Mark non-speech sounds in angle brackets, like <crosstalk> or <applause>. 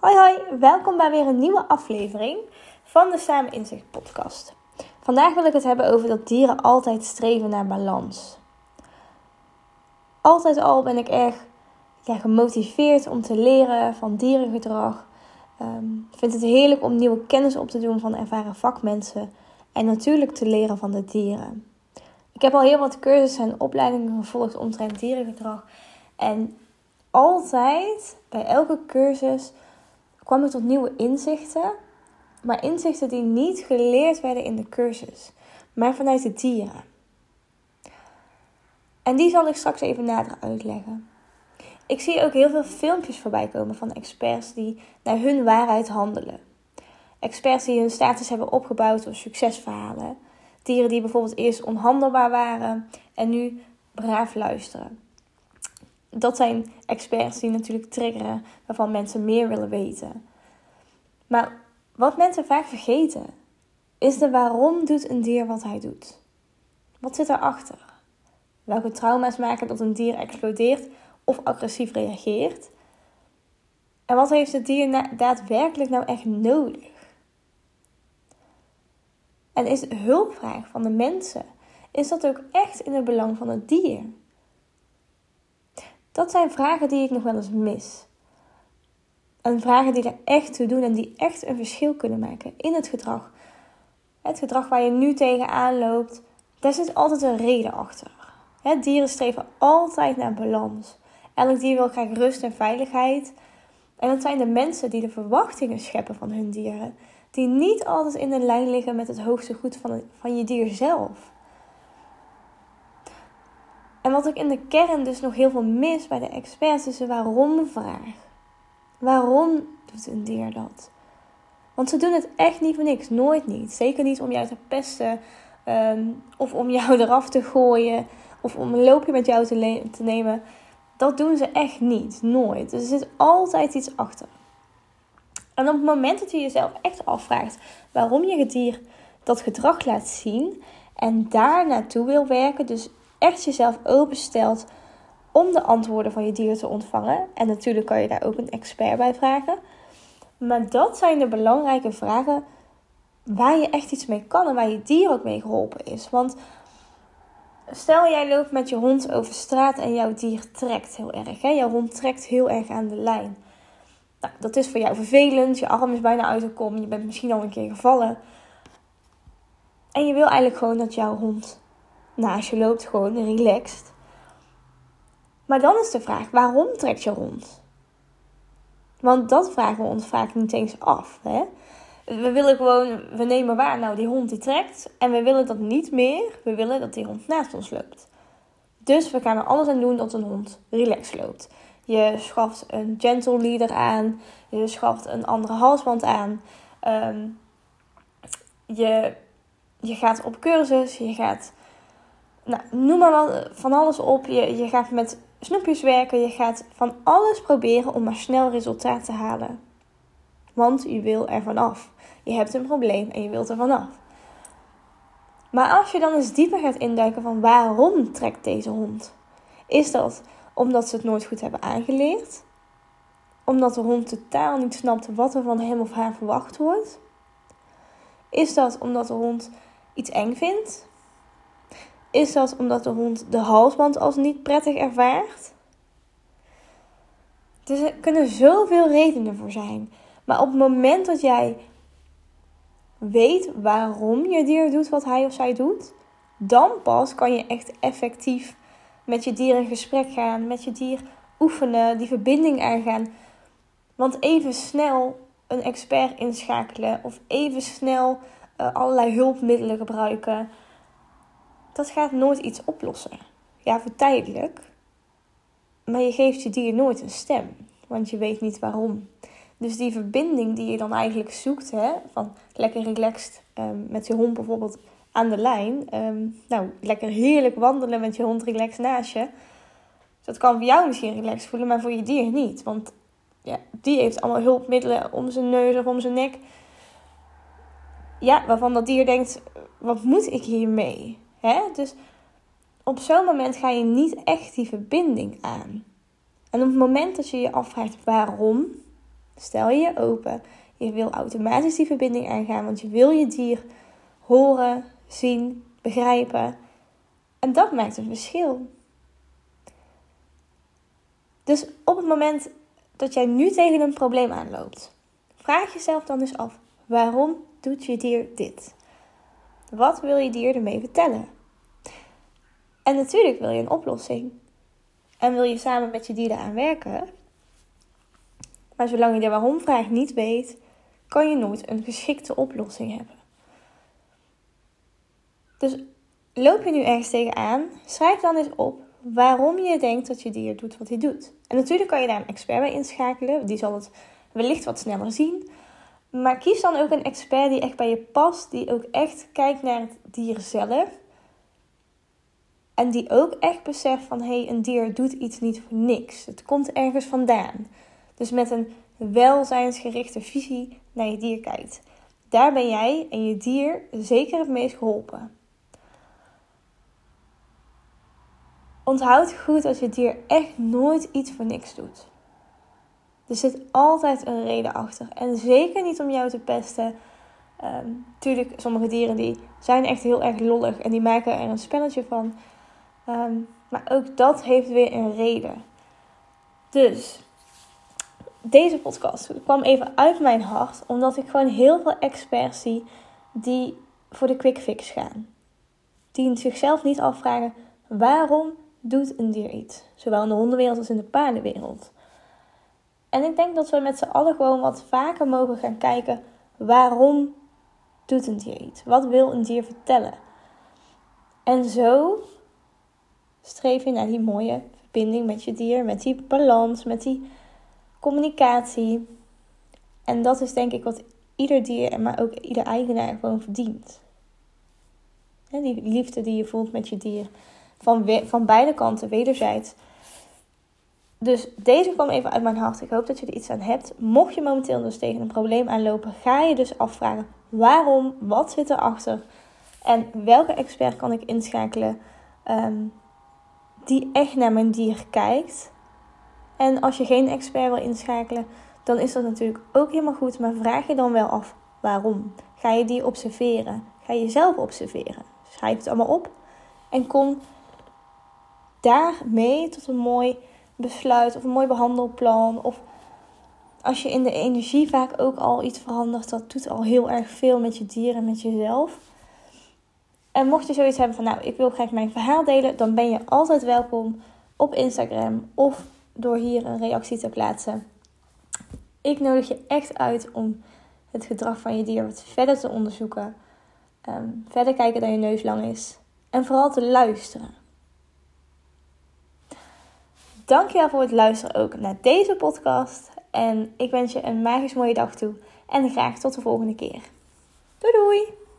Hoi hoi, welkom bij weer een nieuwe aflevering van de Samen Inzicht podcast. Vandaag wil ik het hebben over dat dieren altijd streven naar balans. Altijd al ben ik erg ja, gemotiveerd om te leren van dierengedrag. Ik vind het heerlijk om nieuwe kennis op te doen van ervaren vakmensen en natuurlijk te leren van de dieren. Ik heb al heel wat cursussen en opleidingen gevolgd omtrent dierengedrag en altijd bij elke cursus kwam ik tot nieuwe inzichten. Maar inzichten die niet geleerd werden in de cursus, maar vanuit de dieren. En die zal ik straks even nader uitleggen. Ik zie ook heel veel filmpjes voorbij komen van experts die naar hun waarheid handelen. Experts die hun status hebben opgebouwd door succesverhalen. Dieren die bijvoorbeeld eerst onhandelbaar waren en nu braaf luisteren. Dat zijn experts die natuurlijk triggeren waarvan mensen meer willen weten. Maar wat mensen vaak vergeten, is de waarom doet een dier wat hij doet. Wat zit erachter? Welke trauma's maken dat een dier explodeert of agressief reageert? En wat heeft het dier daadwerkelijk nou echt nodig? En is de hulpvraag van de mensen, is dat ook echt in het belang van het dier? Dat zijn vragen die ik nog wel eens mis. En vragen die er echt toe doen en die echt een verschil kunnen maken in het gedrag. Het gedrag waar je nu tegenaan loopt, daar zit altijd een reden achter. dieren streven altijd naar balans. Elk dier wil graag rust en veiligheid. En dat zijn de mensen die de verwachtingen scheppen van hun dieren, die niet altijd in de lijn liggen met het hoogste goed van, van je dier zelf. En wat ik in de kern dus nog heel veel mis bij de experts is de waarom-vraag. Waarom doet een dier dat? Want ze doen het echt niet voor niks, nooit niet. Zeker niet om jou te pesten ehm, of om jou <laughs> eraf te gooien of om een loopje met jou te, nemen. Dat doen ze echt niet, nooit. Dus er zit altijd iets achter. En op het moment dat je jezelf echt afvraagt waarom je het dier dat gedrag laat zien en daar naartoe wil werken, dus echt jezelf openstelt om de antwoorden van je dier te ontvangen. En natuurlijk kan je daar ook een expert bij vragen. Maar dat zijn de belangrijke vragen waar je echt iets mee kan en waar je dier ook mee geholpen is. Want stel jij loopt met je hond over straat en jouw dier trekt heel erg. Hè? Jouw hond trekt heel erg aan de lijn. Nou, dat is voor jou vervelend. Je arm is bijna uit de kom. Je bent misschien al een keer gevallen. En je wil eigenlijk gewoon dat jouw hond naast je loopt, gewoon relaxed. Maar dan is de vraag, waarom trekt je hond? Want dat vragen we ons vaak niet eens af. Hè? We willen gewoon, we nemen waar, nou die hond die trekt. En we willen dat niet meer. We willen dat die hond naast ons loopt. Dus we gaan er alles aan doen dat een hond relaxed loopt. Je schaft een gentle leader aan. Je schaft een andere halsband aan. Ehm, je, je gaat op cursus. Je gaat, nou, noem maar van alles op. Je, je gaat met snoepjes werken. Je gaat van alles proberen om maar snel resultaat te halen. Want je wil er vanaf. Je hebt een probleem en je wilt er vanaf. Maar als je dan eens dieper gaat induiken van waarom trekt deze hond? Is dat omdat ze het nooit goed hebben aangeleerd? Omdat de hond totaal niet snapt wat er van hem of haar verwacht wordt? Is dat omdat de hond iets eng vindt? Is dat omdat de hond de halsband als niet prettig ervaart? Er kunnen zoveel redenen voor zijn. Maar op het moment dat jij weet waarom je dier doet wat hij of zij doet, dan pas kan je echt effectief met je dier in gesprek gaan, met je dier oefenen, die verbinding aangaan. Want even snel een expert inschakelen of even snel uh, allerlei hulpmiddelen gebruiken dat gaat nooit iets oplossen. Ja, voor tijdelijk. Maar je geeft je dier nooit een stem, want je weet niet waarom. Dus die verbinding die je dan eigenlijk zoekt, hè, van lekker relaxed um, met je hond bijvoorbeeld aan de lijn. Ehm, nou, lekker heerlijk wandelen met je hond relaxed naast je. Dat kan voor jou misschien relaxed voelen, maar voor je dier niet. Want ja, die heeft allemaal hulpmiddelen om zijn neus of om zijn nek. Ja, waarvan dat dier denkt, wat moet ik hiermee? Hè? Dus op zo'n moment ga je niet echt die verbinding aan. En op het moment dat je je afvraagt waarom, Stel je je open. Je wil automatisch die verbinding aangaan, want je wil je dier horen, zien, begrijpen. En dat maakt een verschil. Dus op het moment dat jij nu tegen een probleem aanloopt, vraag jezelf dan eens af: waarom doet je dier dit? Wat wil je dier ermee vertellen? En natuurlijk wil je een oplossing. En wil je samen met je dier aan werken. Maar zolang je de waarom-vraag niet weet, kan je nooit een geschikte oplossing hebben. Dus loop je nu ergens tegenaan, schrijf dan eens op waarom je denkt dat je dier doet wat hij doet. En natuurlijk kan je daar een expert bij inschakelen, die zal het wellicht wat sneller zien. Maar kies dan ook een expert die echt bij je past, die ook echt kijkt naar het dier zelf. En die ook echt beseft van hé, hey, een dier doet iets niet voor niks. Het komt ergens vandaan. Dus met een welzijnsgerichte visie naar je dier kijkt. Daar ben jij en je dier zeker het meest geholpen. Onthoud goed dat je dier echt nooit iets voor niks doet. Er zit altijd een reden achter. En zeker niet om jou te pesten. Um, tuurlijk, sommige dieren die zijn echt heel erg lollig en die maken er een spelletje van. Ehm, maar ook dat heeft weer een reden. Dus deze podcast kwam even uit mijn hart, omdat ik gewoon heel veel experts zie die voor de quick fix gaan. Die zichzelf niet afvragen waarom doet een dier iets, zowel in de hondenwereld als in de paardenwereld. En ik denk dat we met z'n allen gewoon wat vaker mogen gaan kijken waarom doet een dier iets? Wat wil een dier vertellen? En zo streef je naar die mooie verbinding met je dier, met die balans, met die communicatie. En dat is denk ik wat ieder dier, maar ook ieder eigenaar gewoon verdient. Die liefde die je voelt met je dier. Van, van beide kanten, wederzijds. Dus deze kwam even uit mijn hart. Ik hoop dat je er iets aan hebt. Mocht je momenteel dus tegen een probleem aanlopen, ga je dus afvragen waarom, wat zit erachter en welke expert kan ik inschakelen ehm, die echt naar mijn dier kijkt. En als je geen expert wil inschakelen, dan is dat natuurlijk ook helemaal goed. Maar vraag je dan wel af waarom. Ga je die observeren? Ga je jezelf observeren? Schrijf het allemaal op en kom daarmee tot een mooi besluit of een mooi behandelplan. Of als je in de energie vaak ook al iets verandert, dat doet al heel erg veel met je dieren en met jezelf. En mocht je zoiets hebben van, nou, ik wil graag mijn verhaal delen, dan ben je altijd welkom op Instagram of door hier een reactie te plaatsen. Ik nodig je echt uit om het gedrag van je dier wat verder te onderzoeken. Ehm, verder kijken dat je neus lang is. En vooral te luisteren. Dankjewel voor het luisteren ook naar deze podcast. En ik wens je een magisch mooie dag toe. En graag tot de volgende keer. Doei doei!